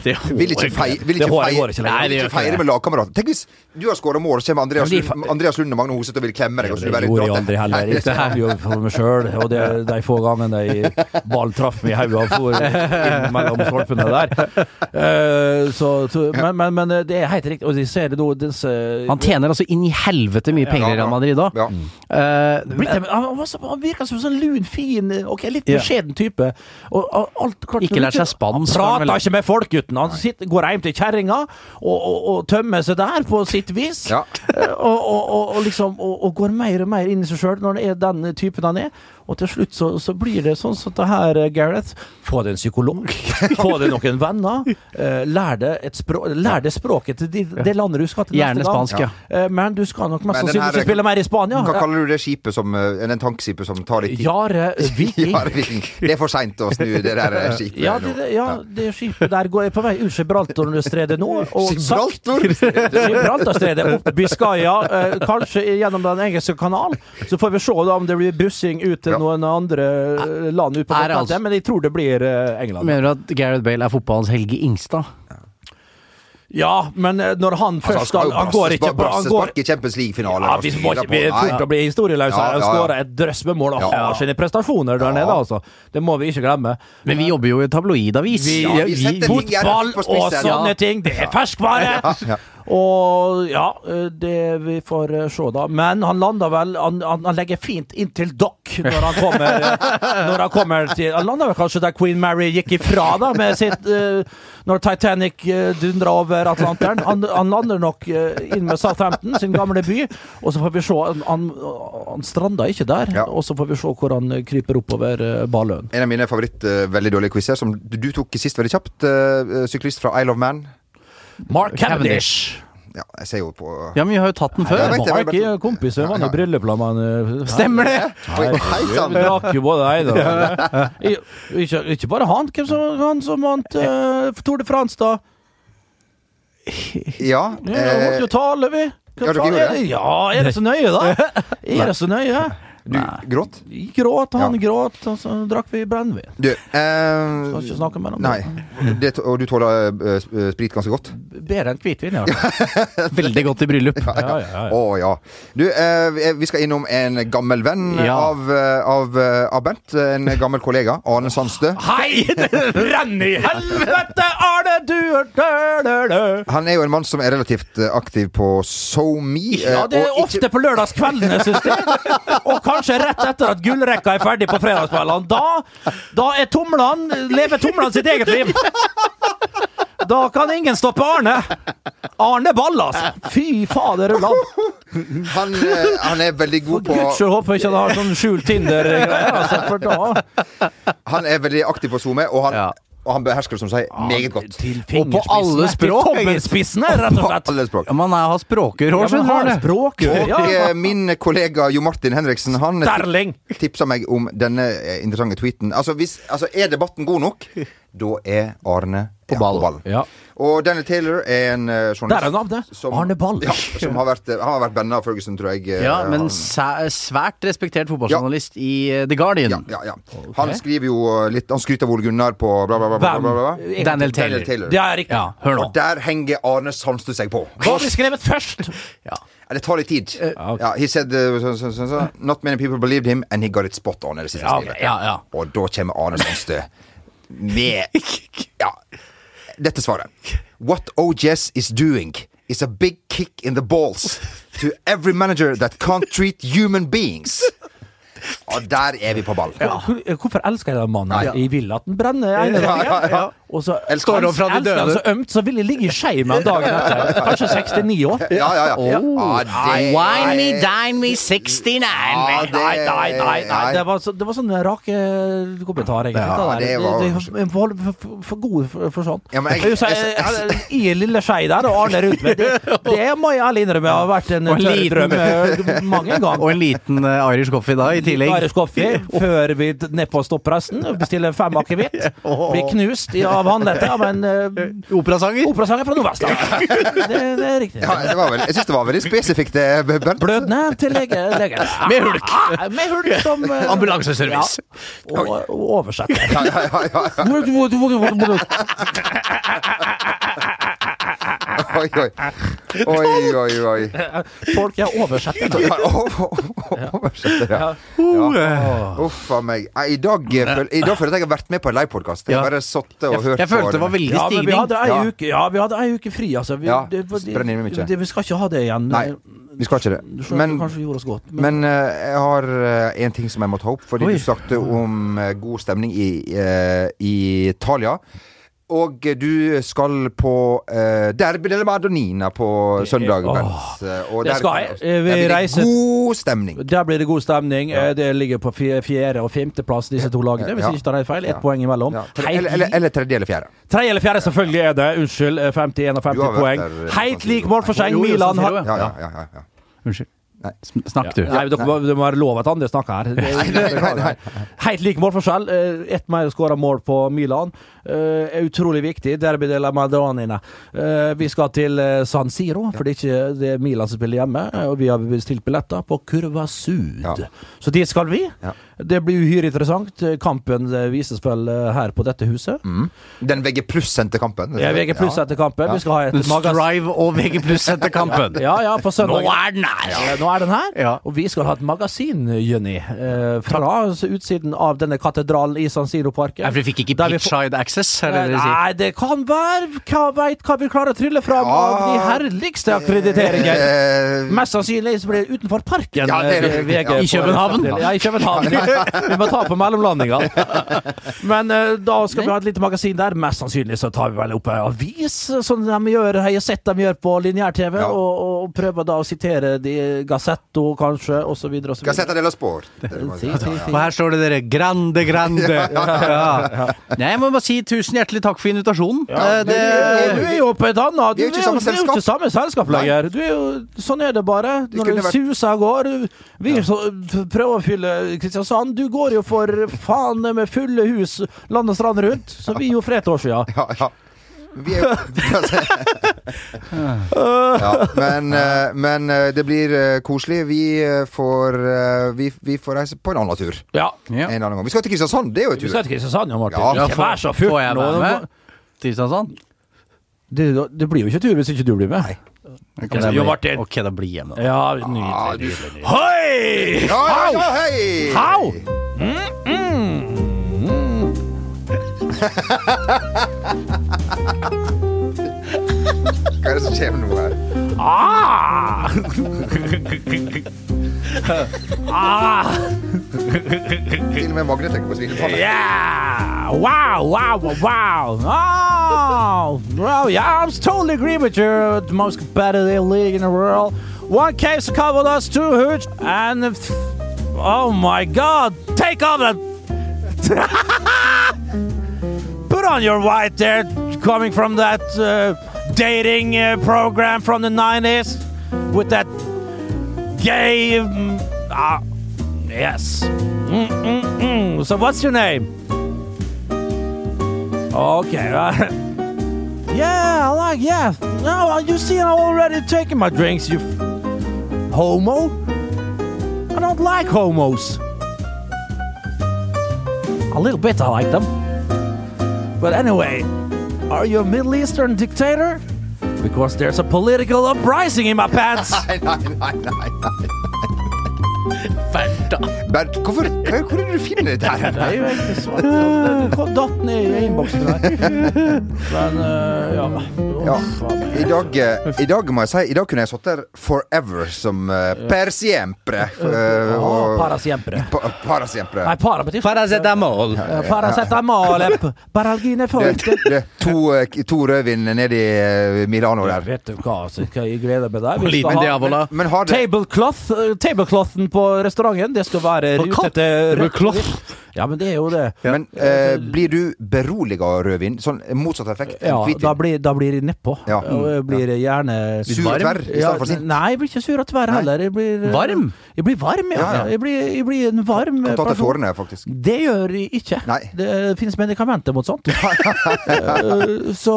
Det vil ikke feire, med lagkamerater. Tenk hvis du har skåra mål, så kommer Andreas, Ja, men Lund, og Magne Hoset og vil klemme deg. Og så Det gjorde jeg aldri heller. Det hadde jo for meg sjøl, og det, de få gangene jeg ball traff meg i hodet og for inn mellom stolpene der. Uh, så, så, men, men, men det er helt riktig, og de ser det nå disse Han tjener altså inn i helvete mye penger i Real Madrid da. Ja. Eh, Han, var han virka som en sånn lun, fin, ok, litt beskjeden type. Og, og alt, klart, Ikke lært seg spansk, Han han prater ikke med folk, gutten. Han sitter, går hjem til kjerringa og, og, og tømmer seg der på sitt vis. Eh, og, liksom og går mer og mer inn i seg sjøl når han er den typen han er. Og til slutt så, så blir det sånn som det her, eh, Gareth. Få deg en psykolog. Få deg noen venner. Eh, lær deg et språk, lær deg språket til det landet du skal til Gjerne neste gang. spansk, ja. Eh, men du skal nok mest sannsynlig ikke spille mer i Spania. Hva kaller du det skipet som Den tankskipet som tar litt tid? Jare Viking. Ja, Det er for seint å snu det der skipet Ja, det, ja, det skipet der går jeg på vei ut Gibraltar-stredet nå. Gibraltarstredet? Gibraltar? Opp Biscaya, kanskje gjennom Den engelske kanal. Så får vi se da om det blir bussing ut til. Noen andre land ut på det altså- men jeg tror det blir eh, England. Mener du at Gareth Bale er fotballens Helge Ingstad? Ja, men eh, når han Altså, han først skal Han går ikke på han går, i Champions League-finale. ja, vi må ikke vi fort å bli historieløse. Ja, Han ja, ja. skårer et drøss med mål og Ja. har sine prestasjoner der Ja. nede, altså. Det må vi ikke glemme. Men vi jobber jo i tabloidavis. Vi, Ja, vi ting fotball på og sånne ting, det er ferskvare! Og ja, det vi får eh, se, da. Men han lander vel Han, han, han legger fint inn til dokk når han kommer Når han kommer til Han lander vel kanskje der Queen Mary gikk ifra, da, med sitt uh, Når Titanic uh, dundra over Atlanteren. Han, han lander nok uh, inn med Southampton, sin gamle by, og så får vi se Han, han, han stranda ikke der, Ja. og så får vi se hvor han eh, kryper oppover uh, Baløen. En av mine favoritt eh, veldig dårlige quizer, som du tok sist veldig kjapt. eh, syklist fra Isle of Man. Mark Cavendish. Ja, jeg ser jo på Ja, men vi har jo tatt den Ja, før. Mark men- er kompis, han i Ja. med han. eh, Stemmer det! Hei Vi sann! drakk jo både ei da. Ikke, ikke bare han. Hvem som, han som vant uh, Tour de France, da? Ja. Ja, vi måtte Eh, jo tale, vi. Hva Ja, dere gjorde det? Ja, er det så nøye, da? Er det så nøye? Du gråt? Gråt, han Ja. gråt, og så drakk vi brennevin. Du Skal eh, ikke snakke mer om Nei. det. Det, og du tåler eh, sprit ganske godt? Bedre enn hvitvin, ja. Veldig godt i bryllup. Ja, ja, ja. Å ja. Du, eh, vi skal innom en gammel venn av, eh, av, eh, av Bent. En gammel kollega. Arne Sandstø. Hei! Brenn i helvete, Arne, du er død. Han er jo en mann som er relativt eh, aktiv på SoMe. eh, Ja, det er ofte på lørdagskveldene, syns jeg. Og kanskje rett etter at gullrekka er ferdig på fredagskveldene. Da, da er tomlene lever tomlene sitt eget liv. Da kan ingen stoppe Arne. Arne Ball, altså. Fy fader ulland. Han, eh, han er veldig god på guds skyld håper jeg ikke han har sånn skjult Tinder-greier, altså, Han er veldig aktiv på SoMe, og han, Ja. Og han behersker det som seg meget godt. Til Og på alle språk, Til tommelspissene, rett og På slett. alle språk. Ja, man er, har språkrør, skjønner har du. Og ja. eh, min kollega Jo Martin Henriksen Han Sterling. tipsa meg om denne eh, interessante tweeten. Altså, hvis, altså Er debatten god nok, da er Arne På ja, ball. Ja. Og Danny Taylor er en uh, journalist Der er navnet. som- Arne Ball. Ja, som har vært, eh, han har vært bandet av Ferguson, tror jeg. eh, Ja, men han- svært respektert fotballjournalist i eh, The Guardian. ja, ja, ja. Han skriver jo litt Han skryter av Ole Gunnar på bla, bla, bla. bla, bla, bla, bla. Daniel Taylor. Daniel Taylor. Det er riktig. Ja, hør nå. Og der henger Arne Sandstø seg på. Hva har skrevet først? Ja. Ja, Det tar litt tid. ok. Ja, he said uh, Not many people believed him, and he got it spot on. Det siste Ja, okay. ja, ja. Og da kommer Arne Sandstø med Ja, dette svaret. What OJS is doing is a big kick in the balls to every manager that can't treat human beings. Og der er vi på ball. Hvor- Hvorfor elsker jeg den mannen? Ja, ja. Jeg vil at den brenner Ja, ja, ja. Og så Elsker han fra de elsker han døde. så ømt, så vil jeg ligge i skei med han dagen etter. Kanskje 69 år. Ja, ja, ja. ja det Wine me, dine me, 69 Ja, det- Nei, nei, nei, nei. nei. Det var, så, det var sånn rake kommentar, egentlig. Ja, det, var- det, for, for, for god for, for sånt. Ja, men jeg- Jeg, jeg, jeg, I en lille skei der, og Arne rundt meg. Det, det må jeg ærlig innrømme har vært en Og en tørr drøm eh, mange ganger. Og en liten eh, Irish coffee da, i tillegg. Coffee før vi nedpå stoppresten bestiller fem akevitt. Blir knust i- av håndleddet av en uh, Operasanger. operasanger fra Nordvestlandet. Det, det er riktig. Ja, det var vel, jeg syns det var veldig spesifikt, det, Bernt. Blødende til lege, legen. Med hulk. Ah, Med hulk som uh, Ambulanseservice. Ja, og, og oversetter. Ja, ja, ja, ja. Oi, oi. Oi, oi, oi. Folk er oversetter. Ja, Oversetter, ja. ja. Uff a meg. I dag, eh, I dag føler jeg at jeg har vært med på en livepodkast. Jeg bare satt og hørt Jeg følte det var veldig Ja, vi stigning. hadde ei Ja. uke, ja, vi hadde ei uke fri, altså. Vi, Ja, det, det, vi skal ikke ha det igjen. Nei, vi skal ikke det. Men, godt. Men, men eh, jeg har uh, en ting som jeg må ta opp. Fordi Oi. du snakket om eh, god stemning i, eh, i Italia. Og du skal på uh, Derby della Madonina på søndag. Bent. Eh, og det der- skal. Eh, der blir det God stemning. der blir det god stemning. Ja. Det ligger på fje- fjerde- og femteplass, disse to lagene. Hvis Ja. ikke tar helt feil. Ett Ja. poeng imellom. Ja. Tre, Eller, eller, eller tredje eller fjerde. Tredje eller fjerde, selvfølgelig er det. Unnskyld. eh, 51 og 50 Du har vært poeng. Helt lik målforskjell. Milan har ja. Ja, ja, ja, ja, ja. Unnskyld. Nei. Snakk, du. Nei, dere, det må være lov at andre snakker her. Nei, nei, nei. Helt lik målforskjell. Eh, Ett mer skåra mål på Milan. Eh, er utrolig viktig. Derby de la Madonnina. Eh, vi skal til San Siro, for det er ikke det er Milan som spiller hjemme. Og vi har bestilt billetter på Curva Sud. Ja. Så dit skal vi. Ja. Det blir uhyre interessant. Kampen eh, vises vel eh, her på dette huset. Mm. Den VG pluss-sendte kampen. Ja, VG pluss-sendte kampen. Vi skal ha et. Strive og VG pluss-sendte kampen. Ja, ja, på søndag. Nå er den her! Ja, Nå er den her, Ja. og vi skal ha et magasin, Jonny. Eh, fra utsiden av denne katedralen i San Siro-parken. Ja, for vi fikk ikke pitchide pitch-side-access? er det det dere sier? Nei, det kan være Hva veit hva vi klarer å trylle fram Ja. av de herligste akkrediteringer. Eh, Mest sannsynlig blir det utenfor parken. Ja, det det. eh, VG Ja. I København? Ja, i København. Vi må ta på mellomlandinga. Men uh, da skal vi ha et lite magasin der. Mest sannsynlig så tar vi vel opp ei avis, sånn de gjør, har jeg sett de gjør på lineær-TV, Ja. og, og prøver da å sitere de Gassetto, kanskje, osv. Gazzetta della Sport. Og her står det dere 'grande, grande'. Ja. Nei, jeg må bare si tusen hjertelig takk for invitasjonen. Ja. Du, det, du er jo på et annet Vi er jo ikke i samme du er jo selskap. ikke samme selskap lenger. Du er jo, sånn er det bare. Når det suser av gårde. Vi så, prøver å fylle Kristiansand. Du går jo for faen med fulle hus land og strand rundt. Så vi gjorde for et år siden. Ja, ja. Vi er, ja, men, eh, men eh, det blir eh, koselig. Vi får, vi, vi får reise på en annen tur. Ja. Ja. En annen gang. Vi skal til Kristiansand, det er jo en tur. Vi skal til Kristiansand, ja, Martin. Ja, Ja, vær så full nå. Kristiansand? Det, det blir jo ikke tur hvis ikke du blir med. Ok, Altså, da Jo Martin. Ok, da blir jeg med. Ja, nydelig. nydelig, nydelig. Hei! Ja, ja, ja, hei! How? Hva er det som skjer noe her? Ah! ah! Til og med Magne tenker på svinepanne. Yeah! Wow, wow, wow, wow. Oh, well, yeah, I'm totally agree with you. The most competitive league in the world. One case covered us two hoods, and if, oh my God, take off that. Put on your white there, coming from that uh, dating uh, program from the 90s with that gay. mm, ah, yes. Mm-mm-mm. So, what's your name? Okay. uh, yeah, I like, yeah. No, you see, I'm already taking my drinks, you homo. I don't like homos. A little bit, I like them. But anyway, are you a Middle Eastern dictator? Because there's a political uprising in my pants. Nei, nei, nei, nei, nei. Ferda. Bernt, hvorfor, hva- hvor er det du finner dette her? Det er jo egentlig svart. Det kom- datt ned i innboksen der. Men uh, ja. Ja, i dag, eh, I dag må jeg si I dag kunne jeg sittet her forever som uh, per siempre. Uh, og- para siempre. Pa, para siempre. Nei, para betyr Paracetamol. Eh, Paracetamol, Paralgine Det, forte. to, eh, to rødvin nede i eh, Milano der. Vet du hva, så jeg glede meg der. Vi Liten skal ha diavola. Men har det tablecloth, eh, tableclothen på restauranten. Det skal være rutete Tablecloth? Ja, men det er jo det. Men eh, blir du beroliga av rødvin? Sånn motsatt effekt? Ja, da blir, da blir jeg nedpå. Ja. Og jeg blir gjerne Sur og tverr istedenfor sint? Nei, jeg blir ikke sur og tverr heller. Jeg blir, eh, Varm? Jeg blir varm, ja. Ja, ja. Jeg, blir, jeg blir en varm Kan ta til tårene, faktisk. Det gjør jeg ikke. Nei. Det finnes medikamenter mot sånt. Eh, så,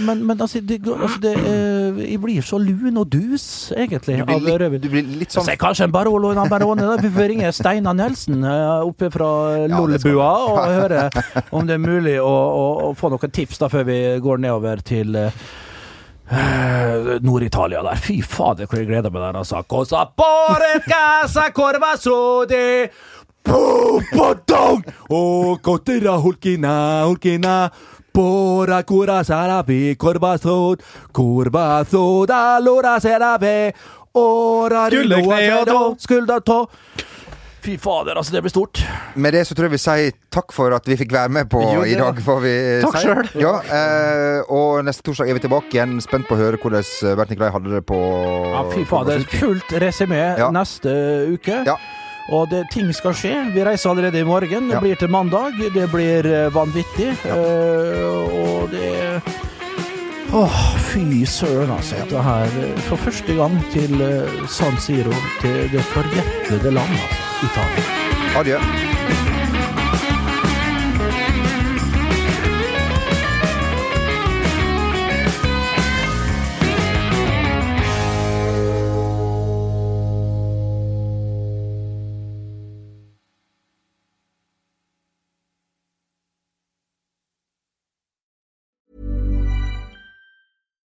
men, men altså, det, altså det, eh, Jeg blir så lun og dus, egentlig, Du blir av litt, rødvin. du blir litt sånn Så kanskje en Barolo en Barone. Vi får ringe Steinar Nelson eh, oppe fra Lollebua og høre om det er mulig å, å, å få noen tips da før vi går nedover til eh, Nord-Italia der. Fy fader, hvor jeg gleder meg der, altså. Cosa por casa corva sode. Pum, O cotera hulkina, hulkina. Pora cura sarabi, corva sod. Corva sod, allora serabe. Ora Skulder, kne og tå. Fy fader, altså, det blir stort. Med det så tror jeg vi sier takk for at vi fikk være med på Jo, det- i dag. Får vi Takk selv. Ja, eh, og neste torsdag er vi tilbake igjen. Spent på å høre hvordan Bert Bernt Nikolai hadde det på Ja, fy fader. Fullt resymé Ja. neste uke. Ja. Og det, ting skal skje. Vi reiser allerede i morgen. Det Ja. blir til mandag. Det blir vanvittig. vanvittig. Eh, og det Åh, fy søren, altså. Dette her eh, for første gang til eh, San Siro, til det forjettede land, altså. Italia. Adjø.